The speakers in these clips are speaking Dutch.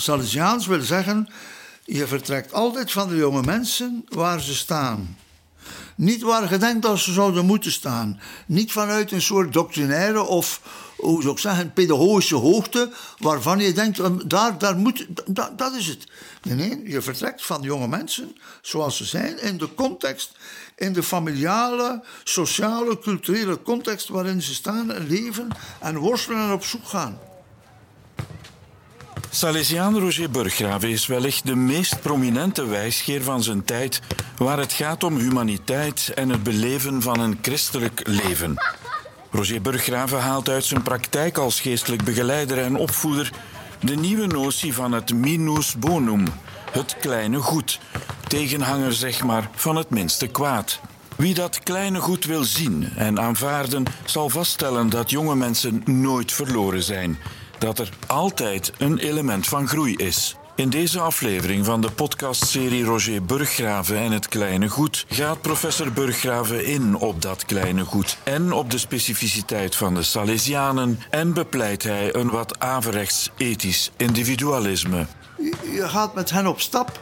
Salesiaans wil zeggen, je vertrekt altijd van de jonge mensen waar ze staan. Niet waar je denkt dat ze zouden moeten staan. Niet vanuit een soort doctrinaire of, hoe zou ik zeggen, pedagogische hoogte, waarvan je denkt, um, daar, daar moet, dat, dat is het. Nee, nee, je vertrekt van jonge mensen zoals ze zijn in de context, in de familiale, sociale, culturele context waarin ze staan en leven en worstelen en op zoek gaan. Salesiaan Roger Burggrave is wellicht de meest prominente wijsgeer van zijn tijd waar het gaat om humaniteit en het beleven van een christelijk leven. Roger Burggrave haalt uit zijn praktijk als geestelijk begeleider en opvoeder de nieuwe notie van het minus bonum, het kleine goed, tegenhanger zeg maar van het minste kwaad. Wie dat kleine goed wil zien en aanvaarden, zal vaststellen dat jonge mensen nooit verloren zijn dat er altijd een element van groei is. In deze aflevering van de podcastserie Roger Burggraven en het kleine goed gaat professor Burggraven in op dat kleine goed en op de specificiteit van de Salesianen en bepleit hij een wat averechts ethisch individualisme. Je gaat met hen op stap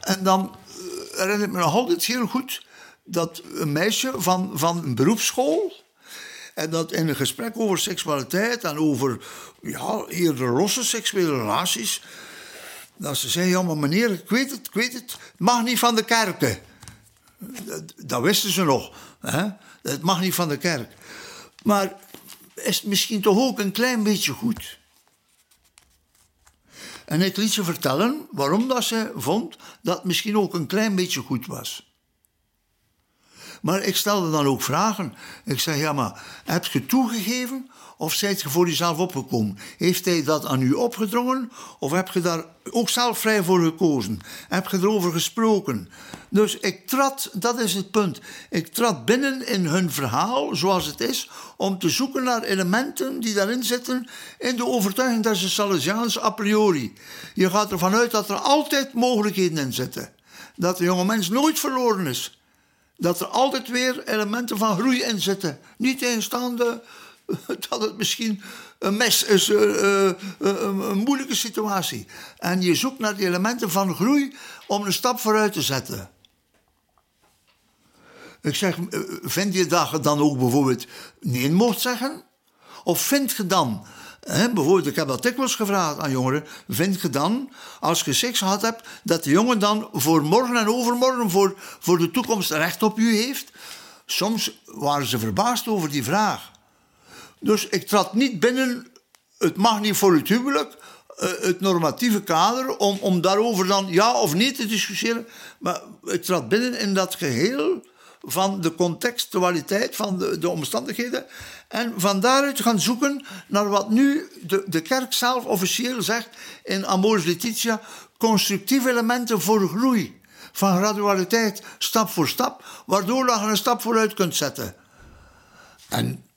en dan eh, herinner ik me nog altijd heel goed dat een meisje van, van een beroepsschool en dat in een gesprek over seksualiteit en over ja, eerder losse seksuele relaties. Dat ze zei: Ja, maar meneer, ik weet het, ik weet het. Het mag niet van de kerken. Dat, wisten ze nog. Hè? Het mag niet van de kerk. Maar is het misschien toch ook een klein beetje goed? En ik liet ze vertellen waarom dat ze vond dat het misschien ook een klein beetje goed was. Maar ik stelde dan ook vragen. Ik zei, ja, maar heb je toegegeven of zijt je voor jezelf opgekomen? Heeft hij dat aan u opgedrongen of heb je daar ook zelf vrij voor gekozen? Heb je erover gesproken? Dus ik trad, dat is het punt, ik trad binnen in hun verhaal zoals het is om te zoeken naar elementen die daarin zitten in de overtuiging dat ze Salesiaans a priori. Je gaat ervan uit dat er altijd mogelijkheden in zitten. Dat de jonge mens nooit verloren is dat er altijd weer elementen van groei in zitten. Niet tegenstaande dat het misschien een mes is, uh, uh, een moeilijke situatie. En je zoekt naar die elementen van groei om een stap vooruit te zetten. Ik zeg, vind je dat je dan ook bijvoorbeeld nee mocht zeggen? Of vind je dan bijvoorbeeld, ik heb dat dikwijls gevraagd aan jongeren. Vind je dan, als je seks gehad hebt, dat de jongen dan voor morgen en overmorgen, voor, voor de toekomst, recht op u heeft? Soms waren ze verbaasd over die vraag. Dus ik trad niet binnen, het mag niet voor het huwelijk, eh, het normatieve kader, om, om daarover dan ja of nee te discussiëren. Maar ik trad binnen in dat geheel van de contextualiteit, van de, de omstandigheden. En van daaruit gaan zoeken naar wat nu de, de kerk zelf officieel zegt in Amoris Laetitia: constructieve elementen voor groei. Van gradualiteit, stap voor stap, waardoor je een stap vooruit kunt zetten. En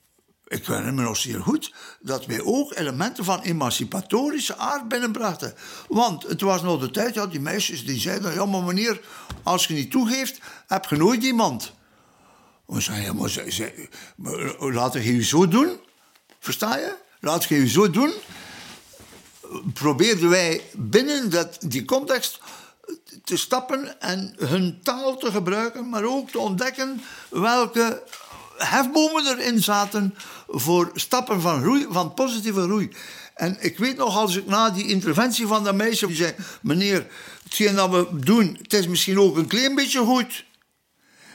ik herinner me nog zeer goed dat wij ook elementen van emancipatorische aard binnenbrachten. Want het was nog de tijd, ja, die meisjes die zeiden: ja, maar meneer, als je niet toegeeft, heb je nooit iemand. We zeiden, ja, maar, ze, ze, maar laat je zo doen. Versta je? Laat je zo doen. Probeerden wij binnen dat, die context te stappen en hun taal te gebruiken, maar ook te ontdekken welke hefbomen erin zaten voor stappen van van positieve groei. En ik weet nog, als ik na die interventie van dat meisje die zei: Meneer, hetgeen dat we doen, het is misschien ook een klein beetje goed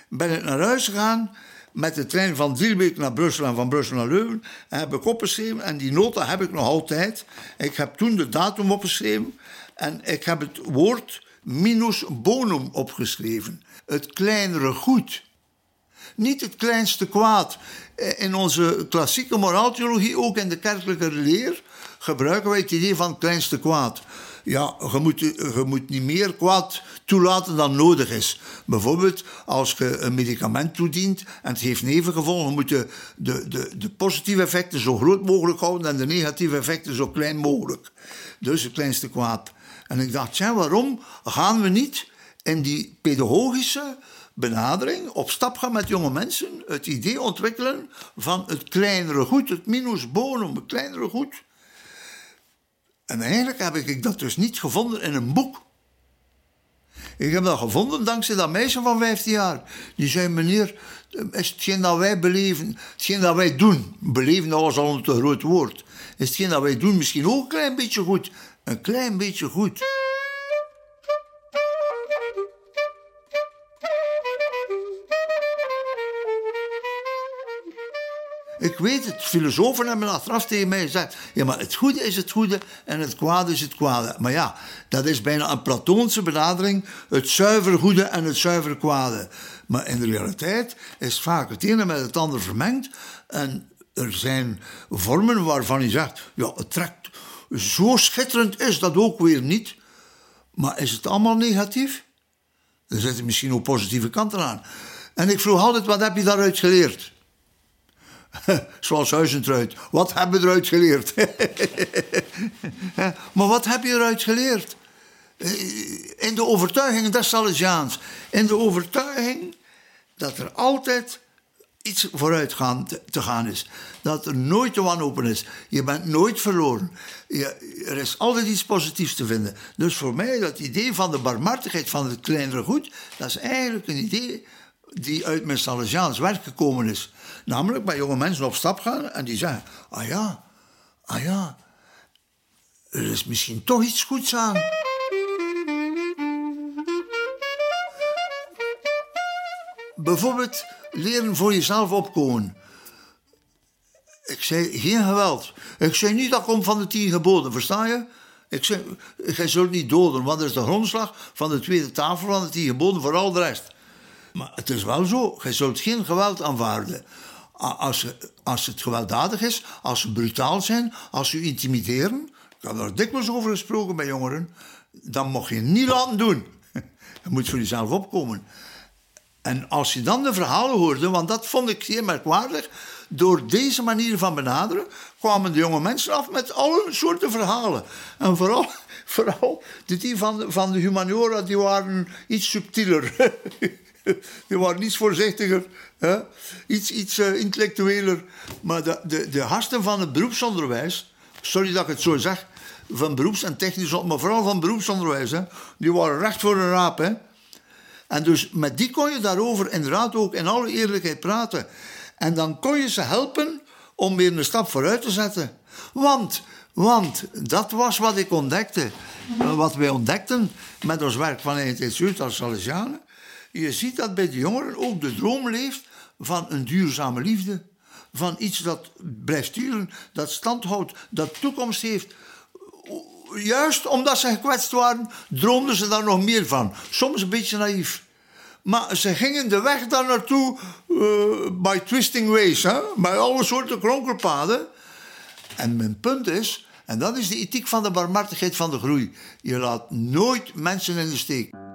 ben ik naar huis gegaan met de trein van Drielbeek naar Brussel en van Brussel naar Leuven. En heb ik opgeschreven en die nota heb ik nog altijd. Ik heb toen de datum opgeschreven en ik heb het woord minus bonum opgeschreven. Het kleinere goed. Niet het kleinste kwaad. Eh, in onze klassieke moraaltheologie, ook in de kerkelijke leer, gebruiken wij het idee van kleinste kwaad ja, je moet, je moet niet meer kwaad toelaten dan nodig is. Bijvoorbeeld, als je een medicament toedient en het heeft nevengevolgen, moet je de, de, de positieve effecten zo groot mogelijk houden en de negatieve effecten zo klein mogelijk. Dus het kleinste kwaad. En ik dacht, ja, waarom gaan we niet in die pedagogische benadering op stap gaan met jonge mensen, het idee ontwikkelen van het kleinere goed, het minus bonum, het kleinere goed En eigenlijk heb ik dat dus niet gevonden in een boek. Ik heb dat gevonden dankzij dat meisje van 15 jaar. Die zei, meneer, is hetgeen dat wij beleven, hetgeen dat wij doen, beleven dat was al een te groot woord, is hetgeen dat wij doen misschien ook een klein beetje goed. Een klein beetje goed. Ik weet het, filosofen hebben achteraf tegen mij gezegd: ja, maar het goede is het goede en het kwade is het kwade. Maar ja, dat is bijna een Platoonse benadering: het zuiver goede en het zuiver kwade. Maar in de realiteit is vaak het ene met het ander vermengd. En er zijn vormen waarvan je zegt: ja, het trekt. Zo schitterend is dat ook weer niet. Maar is het allemaal negatief? Er zitten misschien ook positieve kanten aan. En ik vroeg altijd: wat heb je daaruit geleerd? Zoals Huizentruid. Wat hebben we eruit geleerd? maar wat heb je eruit geleerd? In de overtuiging des Salesiaans. In de overtuiging dat er altijd iets vooruit te, gaan is. Dat er nooit te wanhopen is. Je bent nooit verloren. Je, er is altijd iets positiefs te vinden. Dus voor mij, dat idee van de barmhartigheid van het kleinere goed, dat is eigenlijk een idee die uit mijn Salesiaans werk gekomen is. Namelijk bij jonge mensen op stap gaan en die zeggen: Ah ja, ah ja, er is misschien toch iets goeds aan. Bijvoorbeeld leren voor jezelf opkomen. Ik zei geen geweld. Ik zei niet dat komt van de tien geboden, versta je? Ik zei, jij zult niet doden, want dat is de grondslag van de tweede tafel van de tien geboden voor al de rest. Maar het is wel zo, jij zult geen geweld aanvaarden. Als, als het gewelddadig is, als ze brutaal zijn, als ze intimideren. Ik heb daar dikwijls over gesproken bij jongeren. Dan mag je niet laten doen. Je moet voor jezelf opkomen. En als je dan de verhalen hoorde, want dat vond ik zeer merkwaardig. Door deze manier van benaderen kwamen de jonge mensen af met alle soorten verhalen. En vooral, vooral die van, van de humaniora, die waren iets subtieler. die waren iets voorzichtiger, hè? iets, iets uh, intellectueler. Maar de, de, de van het beroepsonderwijs, sorry dat ik het zo zeg, van beroeps- en technisch, maar vooral van beroepsonderwijs, hè, die waren recht voor een raap. Hè? En dus met die kon je daarover inderdaad ook in alle eerlijkheid praten. En dan kon je ze helpen om weer een stap vooruit te zetten. Want, want dat was wat ik ontdekte. Wat wij ontdekten met ons werk van Instituut als Salesianen je ziet dat bij de jongeren ook de droom leeft van een duurzame liefde. Van iets dat blijft duren, dat stand houdt, dat toekomst heeft. Juist omdat ze gekwetst waren, droomden ze daar nog meer van. Soms een beetje naïef. Maar ze gingen de weg daar naartoe uh, by twisting ways, hè? bij alle soorten kronkelpaden. En mijn punt is, en dat is de ethiek van de barmhartigheid van de groei: je laat nooit mensen in de steek.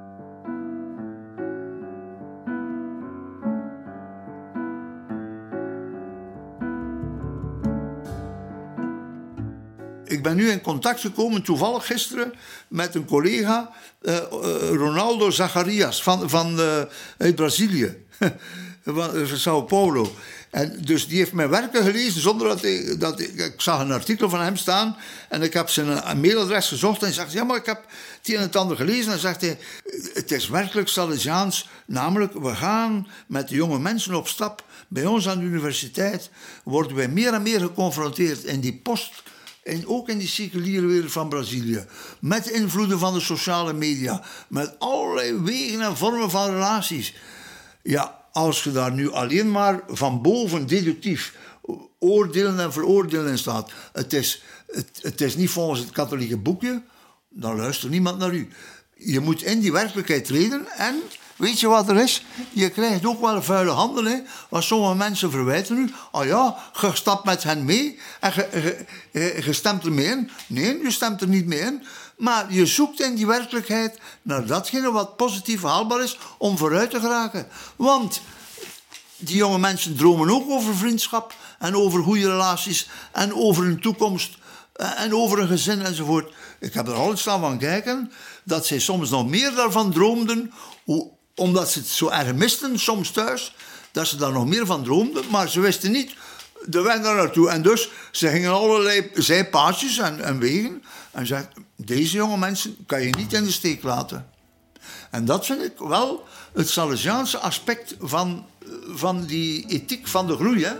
Ik ben nu in contact gekomen, toevallig gisteren, met een collega, uh, Ronaldo Zacharias van, van, uh, uit Brazilië, van Sao Paulo. En dus die heeft mijn werken gelezen zonder dat ik, dat ik, zag een artikel van hem staan en ik heb zijn mailadres gezocht en hij zegt, ja maar ik heb het een en het ander gelezen en zegt hij, het is werkelijk Salesiaans, namelijk we gaan met de jonge mensen op stap. Bij ons aan de universiteit worden wij meer en meer geconfronteerd in die post en ook in die seculiere wereld van Brazilië. Met invloeden van de sociale media. Met allerlei wegen en vormen van relaties. Ja, als je daar nu alleen maar van boven deductief oordelen en veroordelen in staat. Het is, het, het is niet volgens het katholieke boekje. Dan luistert niemand naar u. Je moet in die werkelijkheid treden en Weet je wat er is? Je krijgt ook wel vuile handen. Hè? Want sommige mensen verwijten u. Oh ja, je stapt met hen mee en je, stemt er mee in. Nee, je stemt er niet mee in. Maar je zoekt in die werkelijkheid naar datgene wat positief haalbaar is om vooruit te geraken. Want die jonge mensen dromen ook over vriendschap en over goede relaties en over een toekomst en over een gezin enzovoort. Ik heb er altijd staan van kijken dat zij soms nog meer daarvan droomden omdat ze het zo erg misten soms thuis, dat ze daar nog meer van droomden. Maar ze wisten niet de weg daar naartoe. En dus, ze gingen allerlei zijpaadjes en, en wegen. En zei, deze jonge mensen kan je niet in de steek laten. En dat vind ik wel het Salesiaanse aspect van, van die ethiek van de groei, hè?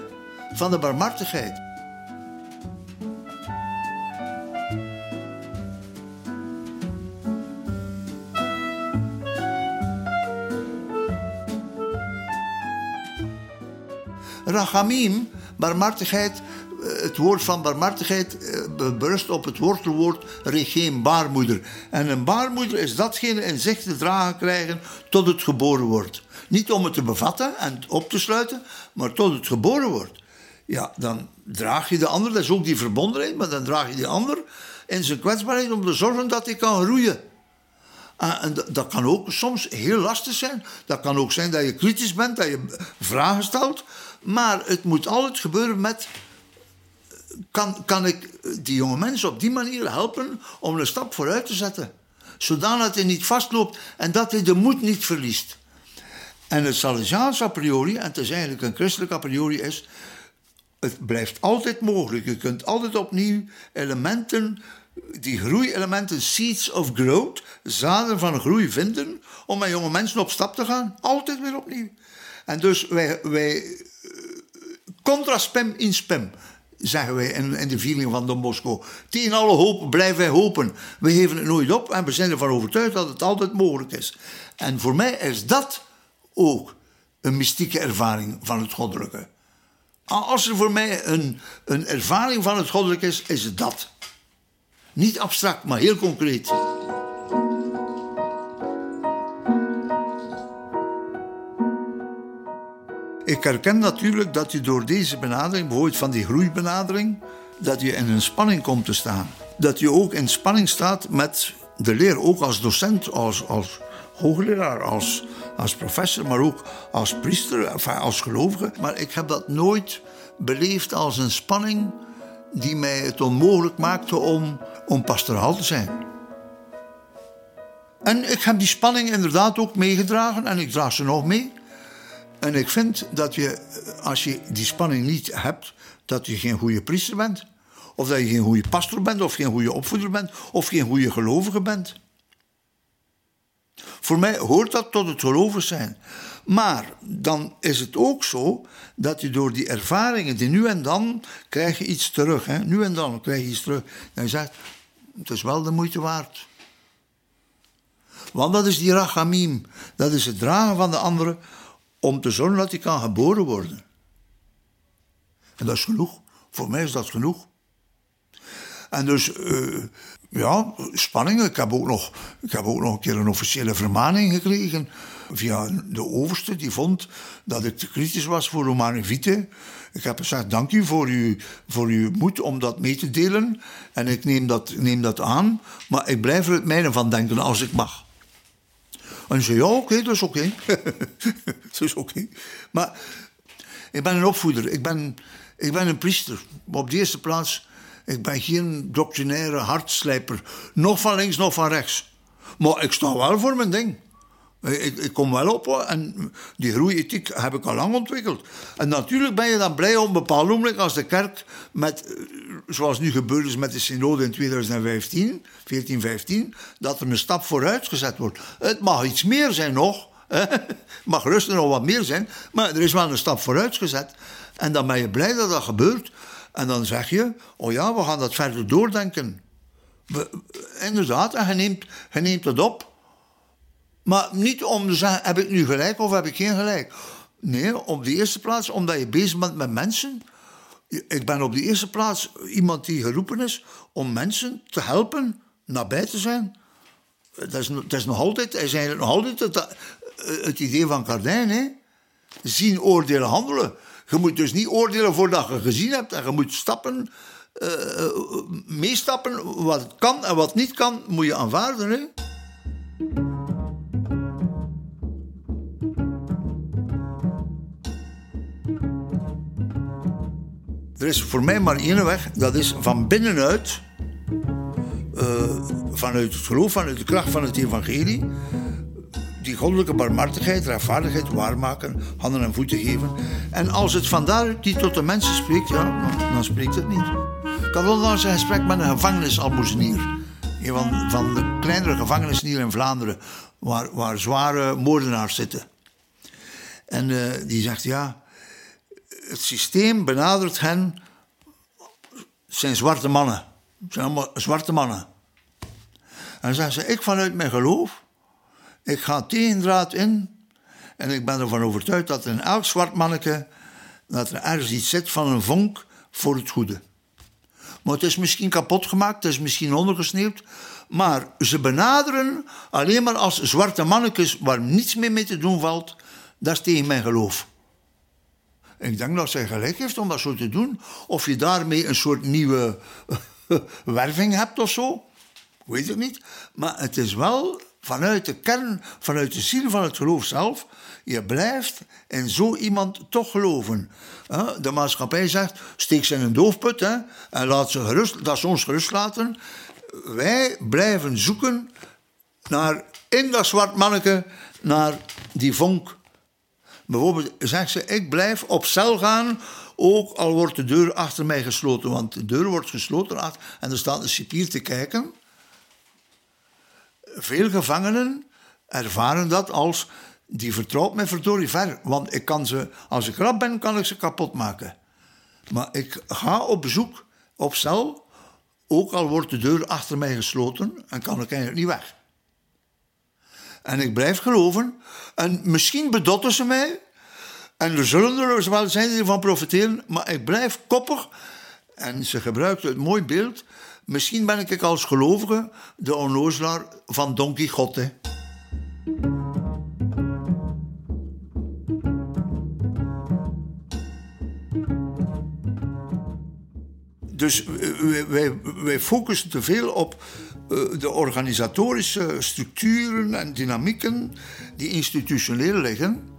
van de barmhartigheid. Rachamim, barmhartigheid, eh, het woord van barmhartigheid eh, berust op het wortelwoord regeen, baarmoeder. En een baarmoeder is datgene in zich te dragen krijgen tot het geboren wordt. Niet om het te bevatten en op te sluiten, maar tot het geboren wordt. Ja, dan draag je de ander, dat is ook die verbondenheid, maar dan draag je die ander in zijn kwetsbaarheid om te zorgen dat hij kan groeien. Ah, en dat kan ook soms heel lastig zijn. Dat kan ook zijn dat je kritisch bent, dat je vragen stelt. Maar het moet altijd gebeuren met kan, kan ik die jonge mensen op die manier helpen om een stap vooruit te zetten. Zodat hij niet vastloopt en dat hij de moed niet verliest. En het Salesiaans a priori, en het is eigenlijk een christelijk a priori, is... Het blijft altijd mogelijk. Je kunt altijd opnieuw elementen, die groeielementen, seeds of growth, zaden van groei vinden, om met jonge mensen op stap te gaan. Altijd weer opnieuw. En dus wij, wij eh, contra spem in spem zeggen wij in, in de feeling van Don Bosco. Tegen alle hoop blijven wij hopen. We geven het nooit op en we zijn ervan overtuigd dat het altijd mogelijk is. En voor mij is dat ook een mystieke ervaring van het goddelijke. Als er voor mij een, een ervaring van het goddelijke is, is het dat. Niet abstract, maar heel concreet. Ik herken natuurlijk dat je door deze benadering, bijvoorbeeld van die groeibenadering, dat je in een spanning komt te staan. Dat je ook in spanning staat met de leer, ook als docent, als, als hoogleraar, als, als professor, maar ook als priester, als gelovige. Maar ik heb dat nooit beleefd als een spanning die mij het onmogelijk maakte om, om pastoraal te zijn. En ik heb die spanning inderdaad ook meegedragen en ik draag ze nog mee. En ik vind dat je, als je die spanning niet hebt, dat je geen goede priester bent. Of dat je geen goede pastor bent, of geen goede opvoeder bent, of geen goede gelovige bent. Voor mij hoort dat tot het gelovig zijn. Maar dan is het ook zo dat je door die ervaringen, die nu en dan, krijg je iets terug. Hè? Nu en dan krijg je iets terug. En je zegt, het is wel de moeite waard. Want dat is die rachamim. Dat is het dragen van de anderen om te zorgen dat hij kan geboren worden. En dat is genoeg. Voor mij is dat genoeg. En dus, uh, ja, spanning. Ik heb, ook nog, ik heb ook nog een keer een officiële vermaning gekregen via de overste. Die vond dat ik kritisch was voor Romane Vite. Ik heb gezegd, dank u voor, uw, voor uw moed om dat mee te delen. En ik neem dat, neem dat aan. Maar ik blijf er het mijne van denken als ik mag. En zei, ja, oké, dat is oké. dat is oké. Maar ik ben een opvoeder. Ik ben, ik ben een priester. Op de eerste plaats, ik ben geen doctrinaire hartslijper. Nog van links, nog van rechts. Maar ik sta wel voor mijn ding. Ik, ik, kom wel op en die groeiethiek heb ik al lang ontwikkeld. En natuurlijk ben je dan blij om bepaald moment als de kerk, met, eh, zoals nu gebeurd is met de synode in 2015, 14, 15, dat er een stap vooruit gezet wordt. Het mag iets meer zijn nog, het mag rustig nog wat meer zijn, maar er is wel een stap vooruit gezet. En dan ben je blij dat dat gebeurt. En dan zeg je, oh ja, we gaan dat verder doordenken. We, inderdaad, en neemt, je neemt het op. Maar niet om te zeggen, heb ik nu gelijk of heb ik geen gelijk? Nee, op de eerste plaats omdat je bezig bent met mensen. Ik ben op de eerste plaats iemand die geroepen is om mensen te helpen nabij te zijn. Dat is, dat nog altijd, nog altijd het, idee van Cardijn. Hè? Zien, oordelen, handelen. Je moet dus niet oordelen voordat je gezien hebt. En je moet stappen, uh, meestappen. Wat kan en wat niet kan, moet je aanvaarden. Hè? Er is voor mij maar één weg, dat is van binnenuit, uh, vanuit het geloof, vanuit de kracht van het evangelie, die goddelijke barmhartigheid, rechtvaardigheid waarmaken, handen en voeten geven. En als het vandaar die tot de mensen spreekt, ja, dan spreekt het niet. Ik had onlangs een gesprek met een gevangenisalmoezenier. Een van, van de kleinere gevangenissen hier in Vlaanderen, waar, waar zware moordenaars zitten. En uh, die zegt, ja, het systeem benadert hen, zijn zwarte mannen. Zijn allemaal zwarte mannen. En zegt ze, ik vanuit mijn geloof, ik ga tegendraad in en ik ben ervan overtuigd dat in elk zwart manneke dat er ergens iets zit van een vonk voor het goede. Maar het is misschien kapot gemaakt, het is misschien ondergesneeuwd. Maar ze benaderen alleen maar als zwarte mannetjes waar niets meer mee te doen valt. Dat is tegen mijn geloof. Ik denk dat zij gelijk heeft om dat zo te doen. Of je daarmee een soort nieuwe werving hebt of zo. Weet het niet. Maar het is wel vanuit de kern, vanuit de ziel van het geloof zelf. Je blijft in zo iemand toch geloven. De maatschappij zegt: steek ze in een doofput hè, en laat ze gerust, dat ze ons gerust laten. Wij blijven zoeken naar, in dat zwart manneke, naar die vonk. Bijvoorbeeld zegt ze: Ik blijf op cel gaan, ook al wordt de deur achter mij gesloten. Want de deur wordt gesloten en er staat een cipier te kijken. Veel gevangenen ervaren dat als die vertrouwt mij verdorie ver. Want ik kan ze, als ik rap ben, kan ik ze kapot maken. Maar ik ga op bezoek op cel, ook al wordt de deur achter mij gesloten en kan ik eigenlijk niet weg. En ik blijf geloven. En misschien bedotten ze mij. En er zullen er wel zijn die ervan profiteren. Maar ik blijf koppig. En ze gebruikt het mooi beeld. Misschien ben ik als gelovige de onnozelaar van Don Quixote. Dus eh, wij, wij focussen te veel op de organisatorische structuren en dynamieken die institutioneel liggen.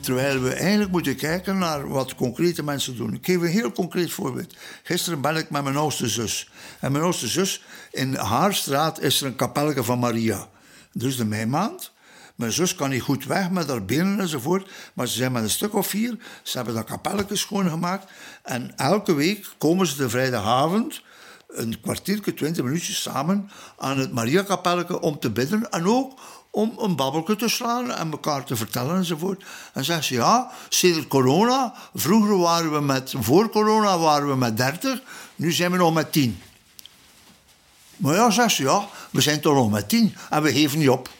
Terwijl we eigenlijk moeten kijken naar wat concrete mensen doen. Ik geef een heel concreet voorbeeld. Gisteren ben ik met mijn oudste zus. En mijn oudste zus, in haar straat is er een kapelletje van Maria. Dus de meimaand. Mijn zus kan niet goed weg met haar benen enzovoort. Maar ze zijn met een stuk of vier. Ze hebben dat kapelletje schoongemaakt. En elke week komen ze de vrijdagavond een kwartiertje, twintig minuutjes samen aan het Maria-kapelletje om te bidden. En ook om een babbelje te slaan en elkaar te vertellen enzovoort. En zeggen ze, ja, sinds corona, vroeger waren we met, voor corona waren we met 30, nu zijn we nog met 10. Maar ja, zegt ze, ja, we zijn toch nog met 10 en we geven niet op.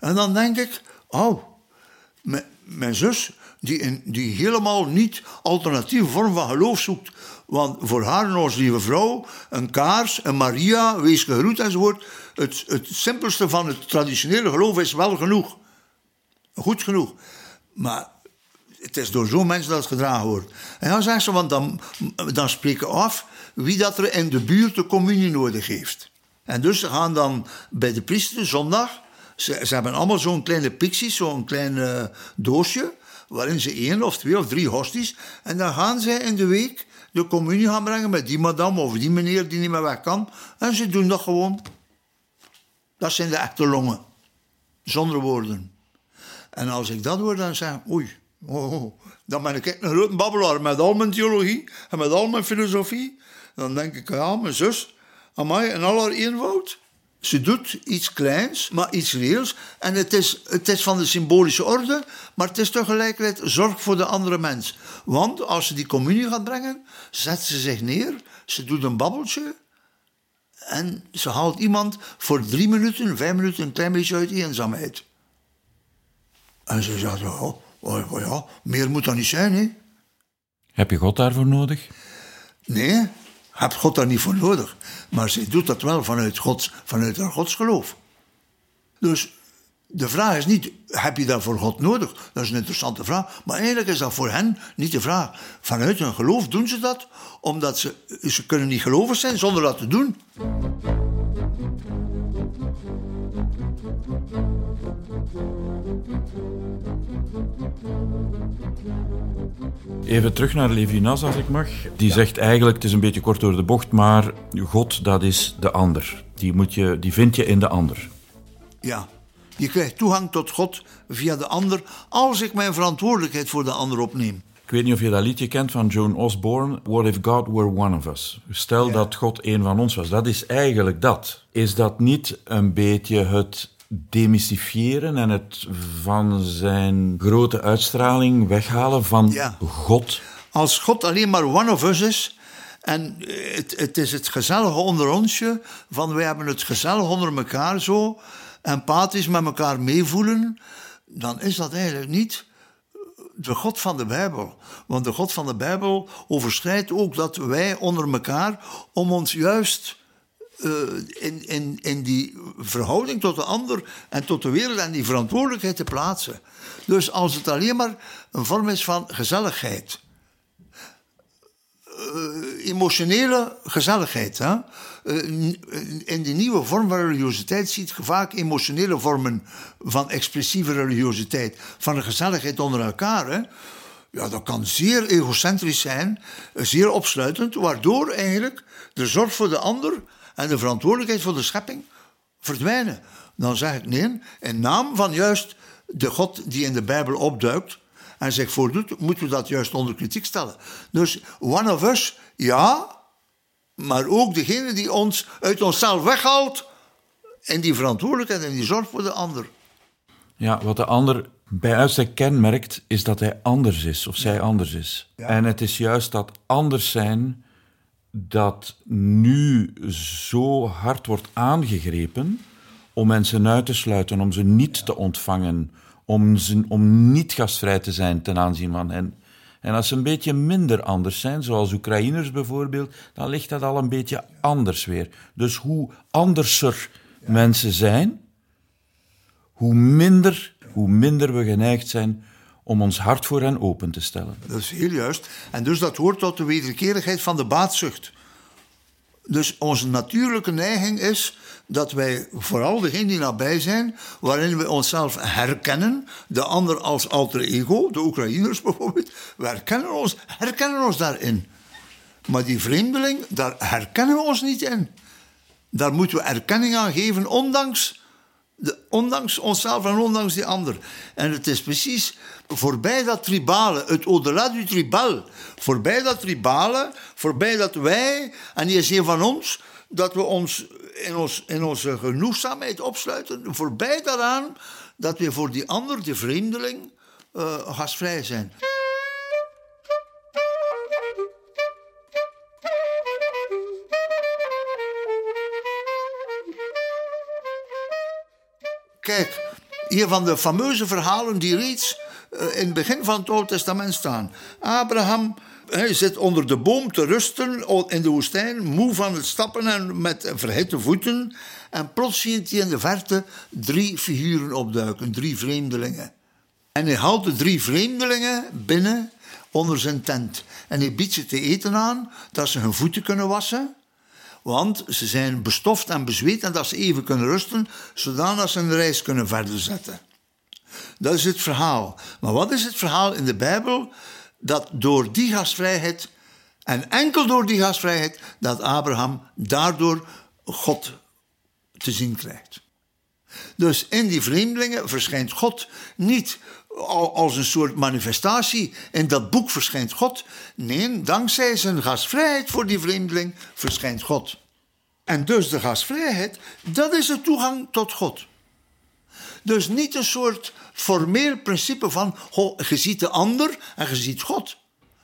En dan denk ik, oh, mijn, zus, die, die helemaal niet alternatieve vorm van geloof zoekt. Want voor haar en onze lieve vrouw, een kaars, een Maria, wees gegroet enzovoort. Het, het simpelste van het traditionele geloof is wel genoeg. Goed genoeg. Maar het is door zo'n mensen dat het gedragen wordt. En dan zeggen ze, want dan, dan spreken af wie dat er in de buurt de communie nodig heeft. En dus ze gaan dan bij de priester zondag ze, ze hebben allemaal zo'n kleine pixies, zo'n klein uh, doosje, waarin ze één of twee of drie hosties. En dan gaan zij in de week de communie gaan brengen met die madame of die meneer die niet meer weg kan. En ze doen dat gewoon. Dat zijn de echte longen. Zonder woorden. En als ik dat hoor, dan zeg ik, oei, oh, oh, dan ben ik een grote babbelaar met al mijn theologie en met al mijn filosofie. Dan denk ik, ja, mijn zus, mij in al haar eenvoud. Ze doet iets kleins, maar iets reëels. En het is, het is van de symbolische orde, maar het is tegelijkertijd zorg voor de andere mens. Want als ze die communie gaat brengen, zet ze zich neer, ze doet een babbeltje. En ze haalt iemand voor drie minuten, vijf minuten een klein beetje uit die eenzaamheid. En ze zegt, oh, oh, oh ja, meer moet dat niet zijn, hè. Heb je God daarvoor nodig? Nee, heb God daar niet voor nodig. Maar ze doet dat wel vanuit, Gods, vanuit haar godsgeloof. Dus de vraag is niet, heb je daarvoor God nodig? Dat is een interessante vraag. Maar eigenlijk is dat voor hen niet de vraag. Vanuit hun geloof doen ze dat, omdat ze, ze kunnen niet gelovig zijn zonder dat te doen. Even terug naar Levinas, als ik mag. Die zegt eigenlijk, het is een beetje kort door de bocht, maar God, dat is de ander. Die, moet je, die vind je in de ander. Ja. Je krijgt toegang tot God via de ander als ik mijn verantwoordelijkheid voor de ander opneem. Ik weet niet of je dat liedje kent van Joan Osborne. What if God were one of us? Stel dat God een van ons was. Dat is eigenlijk dat. Is dat niet een beetje het demystifiëren en het van zijn grote uitstraling weghalen van Ja. God? Als God alleen maar one of us is. En het, het is het gezellige onder onsje. Van wij hebben het gezellig onder elkaar zo. Empathisch met elkaar meevoelen. Dan is dat eigenlijk niet de God van de Bijbel. Want de God van de Bijbel overschrijdt ook dat wij onder elkaar. om ons juist eh, in, in, in die verhouding tot de ander en tot de wereld en die verantwoordelijkheid te plaatsen. Dus als het alleen maar een vorm is van gezelligheid emotionele gezelligheid. Hè? Eh, In die nieuwe vorm van religiositeit ziet je vaak emotionele vormen van expressieve religiositeit, van een gezelligheid onder elkaar. Hè? Ja, dat kan zeer egocentrisch zijn, eh, zeer opsluitend, waardoor eigenlijk de zorg voor de ander en de verantwoordelijkheid voor de schepping verdwijnen. Dan zeg ik nee, in naam van juist de God die in de Bijbel opduikt en zich voordoet, moeten we dat juist onder kritiek stellen. Dus one of us, ja, maar ook degene die ons uit onszelf weghaalt en die verantwoordelijkheid en die zorg voor de ander. Ja, wat de ander bij uitstek kenmerkt, is dat hij anders is of zij anders is. En het is juist dat anders zijn dat nu zo hard wordt aangegrepen om mensen uit te sluiten, om ze niet te ontvangen, om, ze, om niet gastvrij te zijn ten aanzien van hen. En als ze een beetje minder anders zijn, zoals Oekraïners bijvoorbeeld, dan ligt dat al een beetje anders weer. Dus hoe anderser mensen zijn, hoe minder, hoe minder we geneigd zijn om ons hart voor hen open te stellen. Dat is heel juist. En dus dat hoort tot de wederkerigheid van de baatzucht. Dus onze natuurlijke neiging is dat wij, vooral degenen die nabij zijn, waarin we onszelf herkennen, de ander als alter ego, de Oekraïners bijvoorbeeld, we herkennen ons, herkennen ons daarin. Maar die vreemdeling, daar herkennen we ons niet in. Daar moeten we erkenning aan geven, ondanks, de, ondanks onszelf en ondanks die ander. En het is precies voorbij dat tribale, het au-delà du tribal, voorbij dat tribale, voorbij dat wij, en die is een van ons, dat we ons in, ons in onze genoegzaamheid opsluiten, voorbij daaraan dat we voor die ander, die vreemdeling, uh, gastvrij zijn. Kijk, een van de fameuze verhalen die reeds uh, in het begin van het Oude Testament staan. Abraham zit onder de boom te rusten in de woestijn, moe van het stappen en met verhitte voeten. En plots ziet hij in de verte drie figuren opduiken, drie vreemdelingen. En hij haalt de drie vreemdelingen binnen onder zijn tent. En hij biedt ze te eten aan, dat ze hun voeten kunnen wassen. Want ze zijn bestoft en bezweet en dat ze even kunnen rusten, zodat ze een reis kunnen verder zetten. Dat is het verhaal. Maar wat is het verhaal in de Bijbel? Dat door die gastvrijheid, en enkel door die gastvrijheid, dat Abraham daardoor God te zien krijgt. Dus in die vreemdelingen verschijnt God niet als een soort manifestatie. In dat boek verschijnt God. Nee, dankzij zijn gastvrijheid voor die vreemdeling verschijnt God. En dus de gastvrijheid, dat is de toegang tot God. Dus niet een soort formeel principe van je ziet de ander en je ziet God.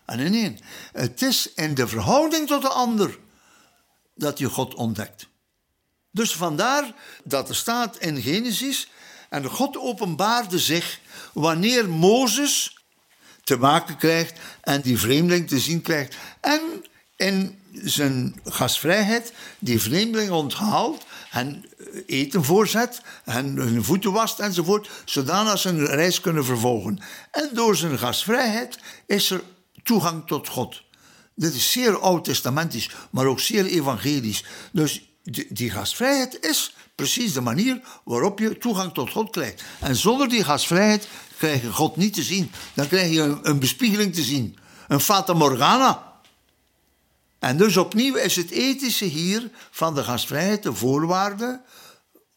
En nee, nee, het is in de verhouding tot de ander dat je God ontdekt. Dus vandaar dat er staat in Genesis, en God openbaarde zich wanneer Mozes te maken krijgt en die vreemdeling te zien krijgt. En in zijn gastvrijheid die vreemdeling onthaalt en eten voorzet en hun voeten wast enzovoort, zodat ze een reis kunnen vervolgen. En door zijn gastvrijheid is er toegang tot God. Dit is zeer oud-testamentisch, maar ook zeer evangelisch. Dus die gastvrijheid is precies de manier waarop je toegang tot God krijgt. En zonder die gastvrijheid krijg je God niet te zien. Dan krijg je een, een bespiegeling te zien. Een fata morgana. En dus opnieuw is het ethische hier van de gastvrijheid de voorwaarde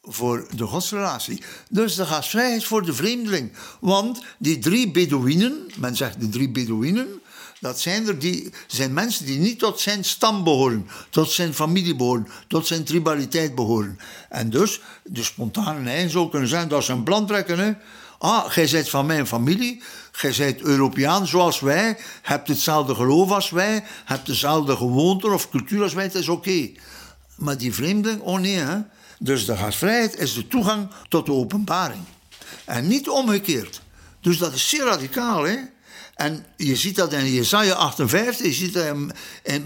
voor de godsrelatie. Dus de gastvrijheid voor de vreemdeling. Want die drie Bedouinen, men zegt de drie Bedouinen, dat zijn, er die, zijn mensen die niet tot zijn stam behoren, tot zijn familie behoren, tot zijn tribaliteit behoren. En dus de spontane neiging zou kunnen zijn dat ze een plan trekken. Hè? Ah, jij bent van mijn familie, jij bent Europeaan zoals wij, hebt hetzelfde geloof als wij, hebt dezelfde gewoonten of cultuur als wij, het is oké. Maar die vreemdeling, oh nee? Dus de gastvrijheid is de toegang tot de openbaring. En niet omgekeerd. Dus dat is zeer radicaal, hè? En je ziet dat in Jesaja 58, je ziet dat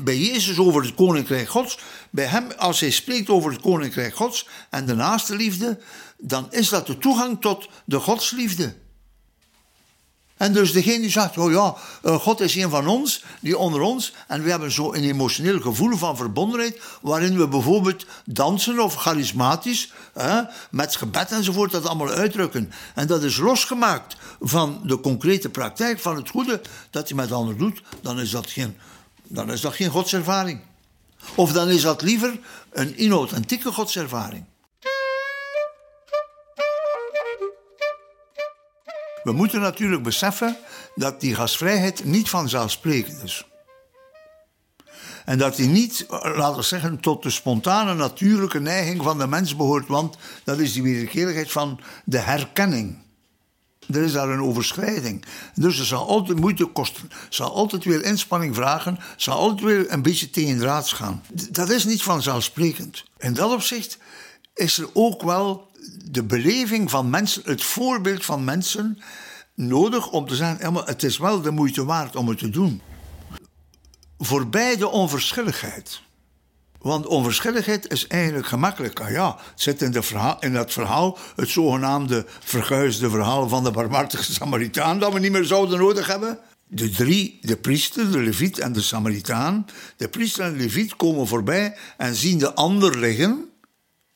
bij Jezus over het koninkrijk Gods. Bij hem, als hij spreekt over het koninkrijk Gods en de naaste liefde, dan is dat de toegang tot de godsliefde. En dus degene die zegt, oh ja, eh, God is een van ons, die onder ons. En we hebben zo een emotioneel gevoel van verbondenheid, waarin we bijvoorbeeld dansen of charismatisch, hè, met gebed enzovoort, dat allemaal uitdrukken. En dat is losgemaakt van de concrete praktijk van het goede dat je met anderen doet, dan is dat geen, dan is dat geen godservaring. Of dan is dat liever een inauthentieke godservaring. We moeten natuurlijk beseffen dat die gastvrijheid niet vanzelfsprekend is. En dat die niet, laten we zeggen, tot de spontane natuurlijke neiging van de mens behoort, want dat is die wederkerigheid van de herkenning. Er is daar een overschrijding. Dus het zal altijd moeite kosten. Het zal altijd weer inspanning vragen. Het zal altijd weer een beetje tegen draads gaan. Dat is niet vanzelfsprekend. In dat opzicht is er ook wel de beleving van mensen, het voorbeeld van mensen, nodig om te zeggen: het is wel de moeite waard om het te doen. Voorbij de onverschilligheid. Want onverschilligheid is eigenlijk gemakkelijk. Ah ja, het zit in, de in dat verhaal, het zogenaamde verguisde verhaal van de barmhartige Samaritaan, dat we niet meer zouden nodig hebben. De drie, de priester, de leviet en de Samaritaan, de priester en de leviet komen voorbij en zien de ander liggen.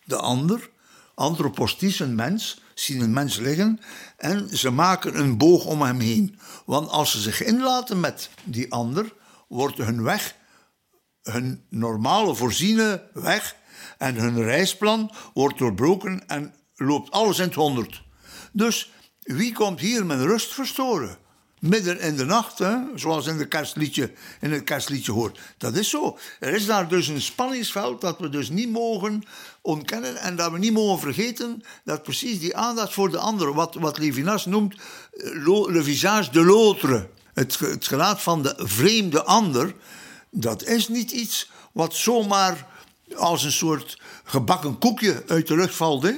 De ander, antroposties, een mens, zien een mens liggen en ze maken een boog om hem heen. Want als ze zich inlaten met die ander, wordt hun weg, hun normale voorziene weg en hun reisplan wordt doorbroken en loopt alles in het honderd. Dus wie komt hier met rust verstoren? Midden in de nacht, zoals in, de kerstliedje, in het kerstliedje hoort. Dat is zo. Er is daar dus een spanningsveld dat we dus niet mogen ontkennen en dat we niet mogen vergeten dat precies die aandacht voor de ander, wat, wat Levinas noemt eh, le visage de l'autre, het, het gelaat van de vreemde ander, dat is niet iets wat zomaar als een soort gebakken koekje uit de lucht valt. Hè?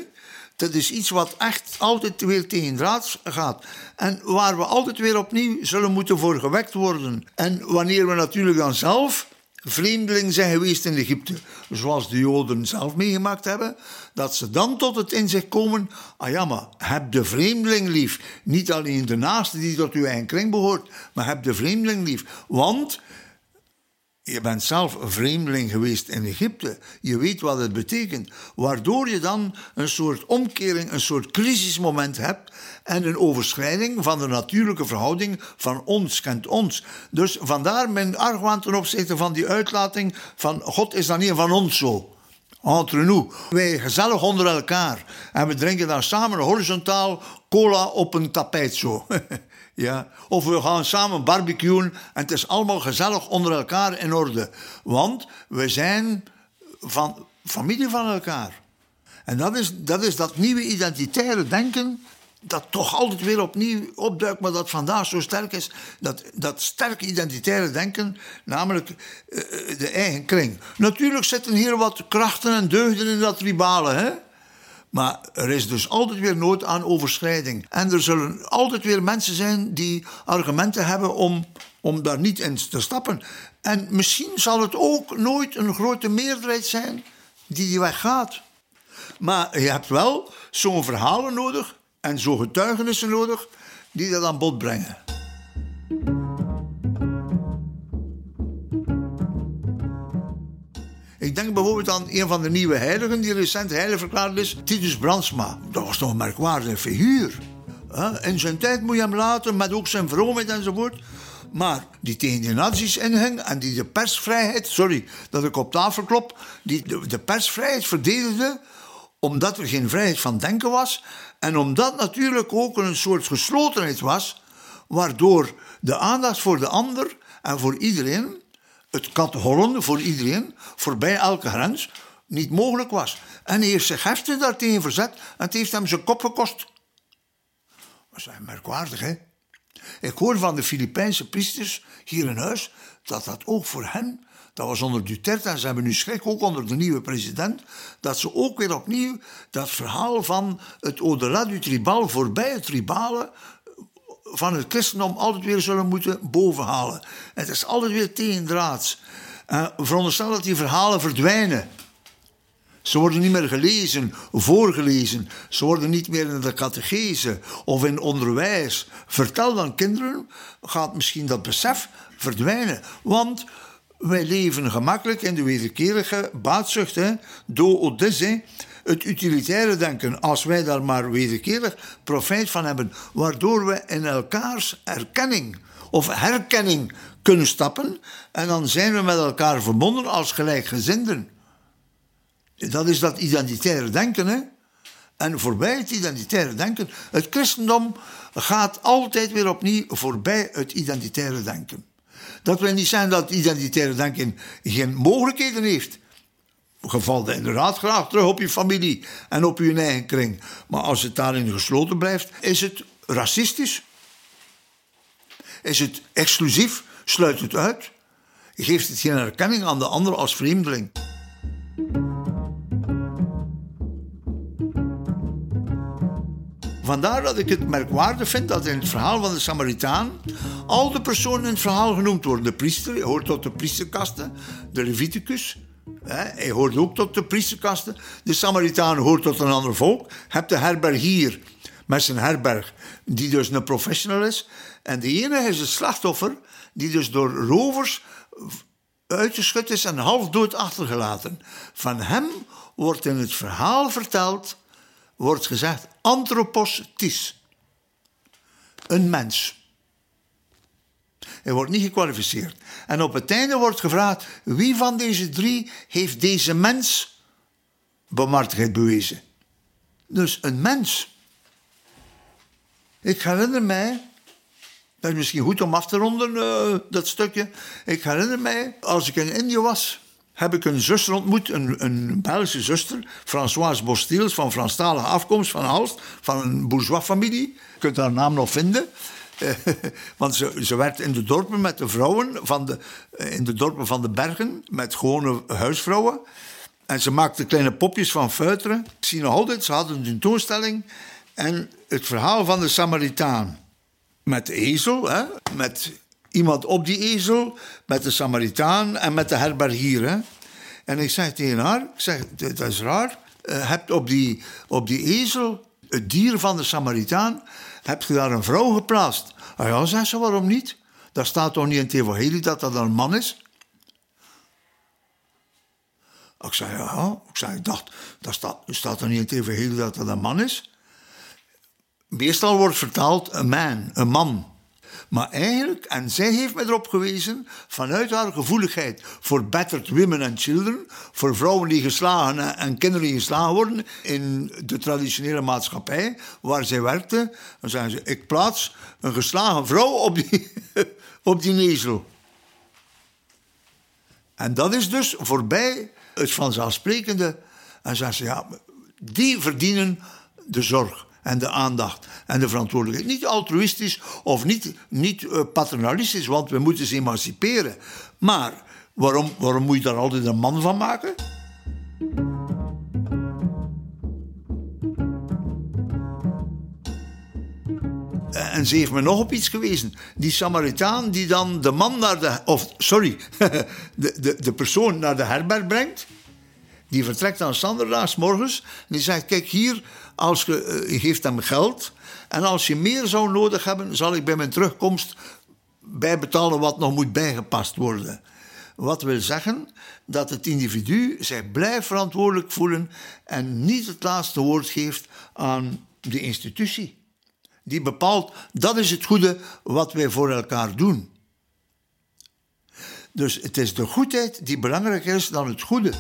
Dat is iets wat echt altijd weer tegen draad gaat. En waar we altijd weer opnieuw zullen moeten voor gewekt worden. En wanneer we natuurlijk dan zelf vreemdeling zijn geweest in Egypte, zoals de Joden zelf meegemaakt hebben, dat ze dan tot het inzicht komen: ah ja, maar heb de vreemdeling lief. Niet alleen de naaste die tot uw eigen kring behoort, maar heb de vreemdeling lief. Want je bent zelf een vreemdeling geweest in Egypte. Je weet wat het betekent. Waardoor je dan een soort omkering, een soort crisismoment hebt. En een overschrijding van de natuurlijke verhouding van ons kent ons. Dus vandaar mijn argwaan ten opzichte van die uitlating van God is dan niet van ons zo. Entre nous. Wij gezellig onder elkaar. En we drinken dan samen horizontaal cola op een tapijt zo. Ja? Of we gaan samen barbecuen en het is allemaal gezellig onder elkaar in orde. Want we zijn van, familie van elkaar. En dat is, dat is dat nieuwe identitaire denken dat toch altijd weer opnieuw opduikt, maar dat vandaag zo sterk is. Dat, dat sterke identitaire denken, namelijk uh, de eigen kring. Natuurlijk zitten hier wat krachten en deugden in dat tribale, hè? Maar er is dus altijd weer nood aan overschrijding. En er zullen altijd weer mensen zijn die argumenten hebben om, om daar niet in te stappen. En misschien zal het ook nooit een grote meerderheid zijn die die weg gaat. Maar je hebt wel zo'n verhalen nodig en zo'n getuigenissen nodig die dat aan bod brengen. Ik denk bijvoorbeeld aan een van de nieuwe heiligen die recent heilig verklaard is, Titus Brandsma. Dat was toch een merkwaardige figuur. In zijn tijd moet je hem laten, met ook zijn vroomheid enzovoort. Maar die tegen de nazi's inging en die de persvrijheid, sorry dat ik op tafel klop, die de, persvrijheid verdedigde omdat er geen vrijheid van denken was en omdat natuurlijk ook een soort geslotenheid was, waardoor de aandacht voor de ander en voor iedereen, het kathollen voor iedereen, voorbij elke grens, niet mogelijk was. En hij heeft zich heftig daartegen verzet en het heeft hem zijn kop gekost. Dat is merkwaardig, hè? Ik hoor van de Filipijnse priesters hier in huis dat dat ook voor hen, dat was onder Duterte en ze hebben nu schrik ook onder de nieuwe president, dat ze ook weer opnieuw dat verhaal van het au-delà du tribal, voorbij het tribale, van het christendom altijd weer zullen moeten bovenhalen. Het is altijd weer tegendraads. Uh, veronderstel dat die verhalen verdwijnen. Ze worden niet meer gelezen, voorgelezen. Ze worden niet meer in de catechese of in onderwijs. Vertel dan kinderen, gaat misschien dat besef verdwijnen. Want wij leven gemakkelijk in de wederkerige baatzucht. Hè? Do odisse, het utilitaire denken. Als wij daar maar wederkerig profijt van hebben. Waardoor we in elkaars erkenning of herkenning kunnen stappen. En dan zijn we met elkaar verbonden als gelijkgezinden. Dat is dat identitaire denken, hè? En voorbij het identitaire denken, het christendom gaat altijd weer opnieuw voorbij het identitaire denken. Dat wil niet zijn dat identitaire denken geen mogelijkheden heeft. Je valt inderdaad graag terug op je familie en op je eigen kring. Maar als het daarin gesloten blijft, is het racistisch. Is het exclusief, sluit het uit. Geeft het geen erkenning aan de ander als vreemdeling. Vandaar dat ik het merkwaardig vind dat in het verhaal van de Samaritaan al de personen in het verhaal genoemd worden. De priester, hoort tot de priesterkasten, de Leviticus, hij hoort ook tot de priesterkasten. De Samaritaan hoort tot een ander volk. Heb de herbergier met zijn herberg, die dus een professional is. En de ene is het slachtoffer, die dus door rovers uitgeschud is en half dood achtergelaten. Van hem wordt in het verhaal verteld wordt gezegd anthropos tis. Een mens. Hij wordt niet gekwalificeerd. En op het einde wordt gevraagd: wie van deze drie heeft deze mens bemartigheid bewezen? Dus een mens. Ik herinner mij, dat is misschien goed om af te ronden, uh, dat stukje. Ik herinner mij, als ik in Indië was, heb ik een zuster ontmoet, een, een Belgische zuster, Françoise Bostiels, van Franstalige afkomst, van Alst, van een bourgeois-familie. Je kunt haar naam nog vinden. want ze, ze werkt in de dorpen met de vrouwen, van de, in de dorpen van de bergen, met gewone huisvrouwen. En ze maakte kleine popjes van fuiteren. Ik zie nog altijd, ze hadden een tentoonstelling. En het verhaal van de Samaritaan. Met de ezel, hè, met iemand op die ezel met de Samaritaan en met de herbergier. Hè? En ik zeg tegen haar, ik zeg, dat is raar, uh, hebt op die, op die ezel, het dier van de Samaritaan, heb je daar een vrouw geplaatst? Ah ja, zei ze, waarom niet? Daar staat toch niet in het evangelie dat dat een man is? Ik zei, ja. Ik, zei, dacht, dat staat, staat er niet in het evangelie dat dat een man is? Meestal wordt vertaald een man, een man. Maar eigenlijk, en zij heeft me erop gewezen, vanuit haar gevoeligheid voor battered women and children, voor vrouwen die geslagen en kinderen die geslagen worden in de traditionele maatschappij waar zij werkte, dan zeggen ze: Ik plaats een geslagen vrouw op die, op die nezel. En dat is dus voorbij het vanzelfsprekende. En zeggen ze: Ja, die verdienen de zorg en de aandacht en de verantwoordelijkheid. Niet altruïstisch of niet, niet uh, paternalistisch, want we moeten ze emanciperen. Maar waarom, waarom moet je daar altijd een man van maken? Eh, en ze heeft me nog op iets gewezen. Die Samaritaan die dan de man naar de... Of, sorry, de, de, de persoon naar de herberg brengt. Die vertrekt dan standaard morgens. En die zegt, kijk hier, als je, eh, je geeft hem geld. En als je meer zou nodig hebben, zal ik bij mijn terugkomst bijbetalen wat nog moet bijgepast worden. Wat wil zeggen dat het individu zich blijft verantwoordelijk voelen en niet het laatste woord geeft aan de institutie. Die bepaalt dat is het goede wat wij voor elkaar doen. Dus het is de goedheid die belangrijker is dan het goede.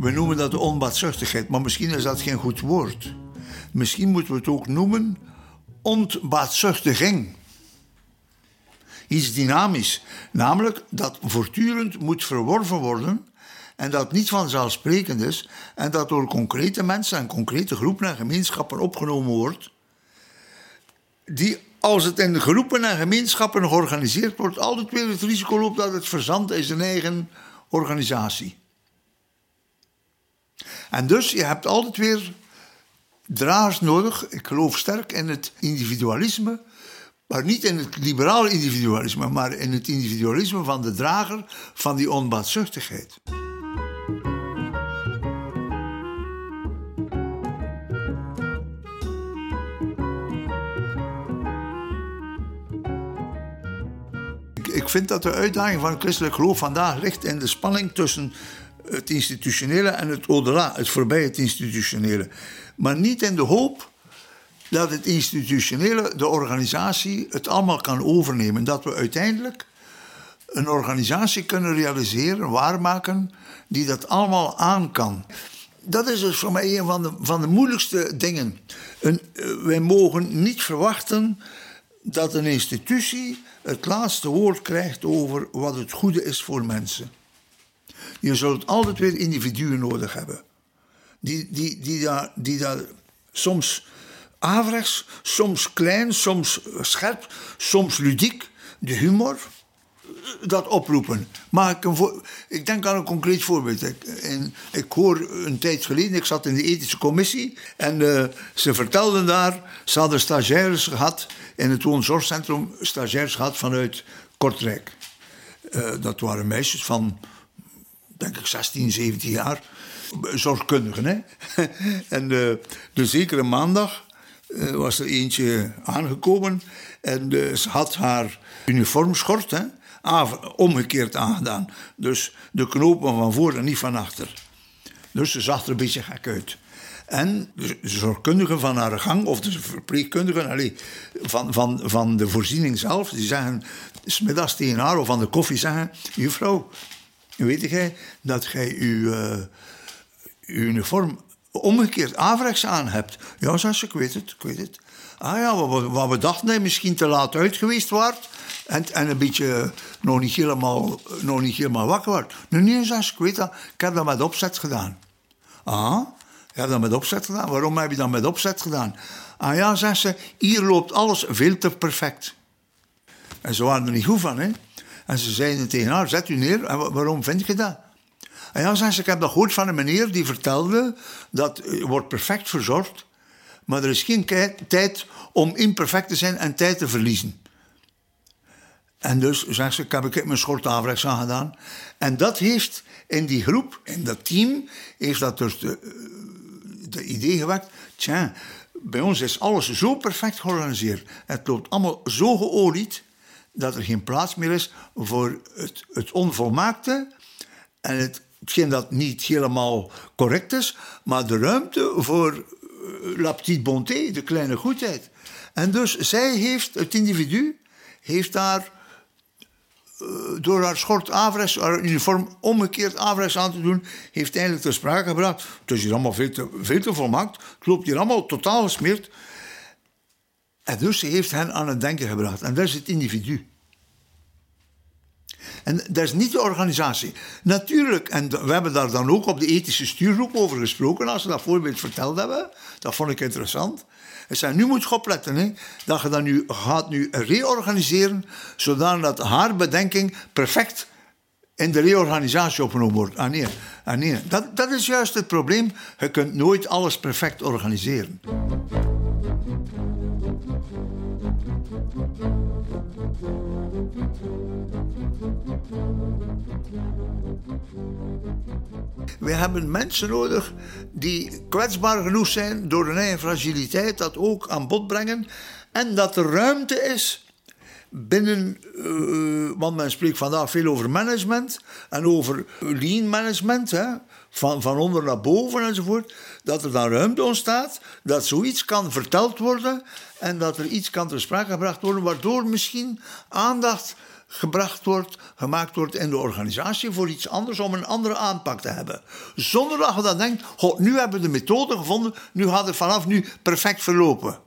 We noemen dat onbaatzuchtigheid, maar misschien is dat geen goed woord. Misschien moeten we het ook noemen ontbaatzuchtiging. Iets dynamisch, namelijk dat voortdurend moet verworven worden en dat niet vanzelfsprekend is en dat door concrete mensen en concrete groepen en gemeenschappen opgenomen wordt, die als het in groepen en gemeenschappen georganiseerd wordt, altijd weer het risico loopt dat het verzandt in zijn eigen organisatie. En dus je hebt altijd weer dragers nodig. Ik geloof sterk in het individualisme, maar niet in het liberale individualisme, maar in het individualisme van de drager van die onbaatzuchtigheid. Ik vind dat de uitdaging van het christelijk geloof vandaag ligt in de spanning tussen het institutionele en het au het voorbij het institutionele. Maar niet in de hoop dat het institutionele, de organisatie, het allemaal kan overnemen. Dat we uiteindelijk een organisatie kunnen realiseren, waarmaken, die dat allemaal aan kan. Dat is dus voor mij een van de, van de moeilijkste dingen. Een, eh, wij mogen niet verwachten dat een institutie het laatste woord krijgt over wat het goede is voor mensen. Je zult altijd weer individuen nodig hebben. Die, die, die, daar, die daar soms averechts, soms klein, soms scherp, soms ludiek, de humor, dat oproepen. Maar ik, ik denk aan een concreet voorbeeld. Ik, ik hoor een tijd geleden, ik zat in de ethische commissie en uh, ze vertelden daar, ze hadden stagiaires gehad in het woonzorgcentrum, stagiaires gehad vanuit Kortrijk. Uh, dat waren meisjes van denk ik 16, 17 jaar. Zorgkundigen, hè. en uh, de zekere maandag uh, was er eentje aangekomen. En ze had haar uniformschort hè, omgekeerd aangedaan. Dus de knopen van voor en niet van achter. Dus ze zag er een beetje gek uit. En de zorgkundigen van haar gang, of de verpleegkundigen allee, van, van, van de voorziening zelf, die zeggen smiddags tegen haar of van de koffie zeggen: Juffrouw, weet jij dat jij uw, uw uniform omgekeerd averechts aan hebt? Ja, ze, ik weet het, ik weet het. Ah ja, wat, wat we dachten dat je misschien te laat uit geweest waart en, en een beetje nog niet helemaal, nog niet helemaal wakker wordt. Nee, nee, ze, ik weet dat, ik heb dat met opzet gedaan. Ah, je hebt dat met opzet gedaan? Waarom heb je dat met opzet gedaan? Ah ja, zegt ze, hier loopt alles veel te perfect. En ze waren er niet goed van, hè? En ze zeiden tegen haar, zet u neer. En waarom vind je dat? En ja, zei ze, ik heb dat gehoord van een meneer die vertelde dat je wordt perfect verzorgd, maar er is geen tijd om imperfect te zijn en tijd te verliezen. En dus, zegt ze, ik heb ik mijn schort averechts aan gedaan. En dat heeft in die groep, in dat team, heeft dat dus de, de idee gewekt, tja, bij ons is alles zo perfect georganiseerd. Het loopt allemaal zo geolied dat er geen plaats meer is voor het, het onvolmaakte en het, hetgeen dat niet helemaal correct is, maar de ruimte voor eh, la petite bonté, de kleine goedheid. En dus zij heeft, het individu, heeft daar uh, door haar schort averechts, haar uniform omgekeerd averechts aan te doen, heeft eigenlijk ter sprake gebracht. Het is hier allemaal veel te, veel te volmaakt. Het loopt hier allemaal totaal gesmeerd. Dus ze heeft hen aan het denken gebracht. En dat is het individu. En dat is niet de organisatie. Natuurlijk, en we hebben daar dan ook op de ethische stuurgroep over gesproken, als ze dat voorbeeld verteld hebben. Dat vond ik interessant. En zei, nu moet je opletten, hè, dat je dat nu gaat nu reorganiseren, zodat haar bedenking perfect in de reorganisatie opgenomen wordt. Ah nee, ah nee. Dat, dat is juist het probleem. Je kunt nooit alles perfect organiseren. We hebben mensen nodig die kwetsbaar genoeg zijn door hun eigen fragiliteit, dat ook aan bod brengen. En dat er ruimte is binnen, uh, want men spreekt vandaag veel over management en over lean management, hè, van, van onder naar boven enzovoort, dat er dan ruimte ontstaat, dat zoiets kan verteld worden en dat er iets kan ter sprake gebracht worden, waardoor misschien aandacht gebracht wordt, gemaakt wordt in de organisatie voor iets anders om een andere aanpak te hebben. Zonder dat je dan denkt, nu hebben we de methode gevonden, nu gaat het vanaf nu perfect verlopen.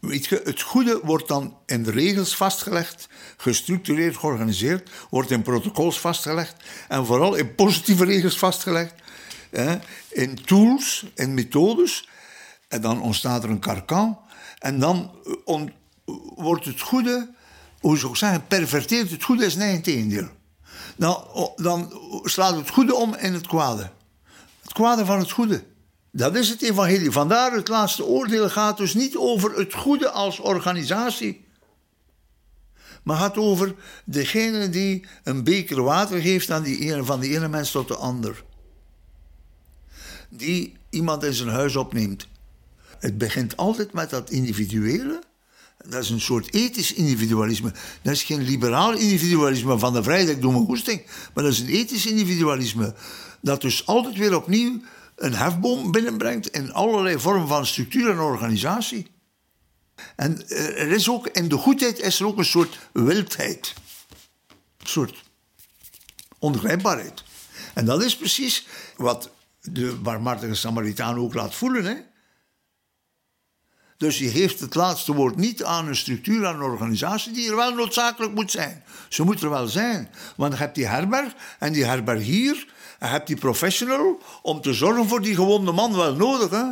Weet je, het goede wordt dan in regels vastgelegd, gestructureerd georganiseerd, wordt in protocols vastgelegd en vooral in positieve regels vastgelegd, hè, in tools, in methodes. En dan ontstaat er een karkan en dan eh, wordt het goede hoe zou ik zeggen, perverteert het goede is nee, het tegendeel. Dan, dan slaat het goede om in het kwade. Het kwade van het goede. Dat is het evangelie. Vandaar het laatste oordeel gaat dus niet over het goede als organisatie. Maar gaat over degene die een beker water geeft aan die ene, van de ene mens tot de ander. Die iemand in zijn huis opneemt. Het begint altijd met dat individuele dat is een soort ethisch individualisme. Dat is geen liberaal individualisme van de vrijheid, ik doe mijn goesting. Maar dat is een ethisch individualisme. Dat dus altijd weer opnieuw een hefboom binnenbrengt in allerlei vormen van structuur en organisatie. En er is ook, in de goedheid is er ook een soort wildheid. Een soort ongrijpbaarheid. En dat is precies wat de barmhartige Samaritaan ook laat voelen. Hè? Dus je geeft het laatste woord niet aan een structuur, aan een organisatie die er wel noodzakelijk moet zijn. Ze moet er wel zijn. Want je hebt die herberg en die herbergier en je hebt die professional om te zorgen voor die gewonde man wel nodig. Hè?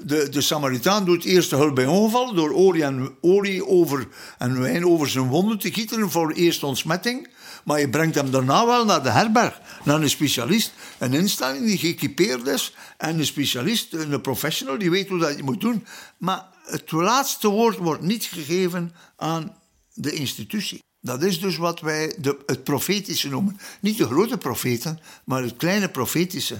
De, de Samaritaan doet eerste hulp bij ongevallen door olie, en, olie over, en wijn over zijn wonden te gieten voor eerste ontsmetting. Maar je brengt hem daarna wel naar de herberg, naar een specialist. Een instelling die geëquipeerd is en een specialist, een professional, die weet hoe dat je moet doen. Maar het laatste woord wordt niet gegeven aan de institutie. Dat is dus wat wij de, het profetische noemen. Niet de grote profeten, maar het kleine profetische.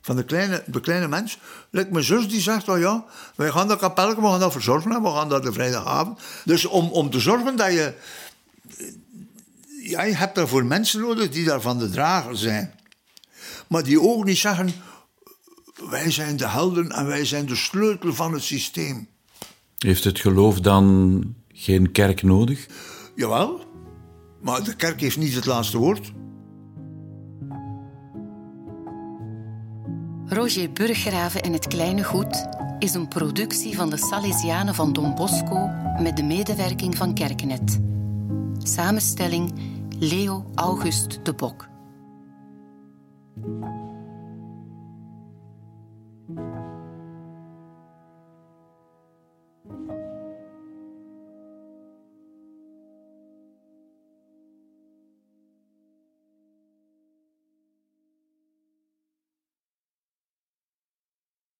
Van de kleine, de kleine mens. Like mijn zus die zegt, oh ja, wij gaan dat kapel, we gaan dat verzorgen, we gaan dat de vrijdagavond. Dus om, om te zorgen dat je ja, je hebt daarvoor mensen nodig die daarvan de drager zijn. Maar die ook niet zeggen, wij zijn de helden en wij zijn de sleutel van het systeem. Heeft het geloof dan geen kerk nodig? Jawel, maar de kerk heeft niet het laatste woord. Roger Burggraven en het Kleine Goed is een productie van de Salesianen van Don Bosco met de medewerking van Kerkenet. Samenstelling Leo August de Bok.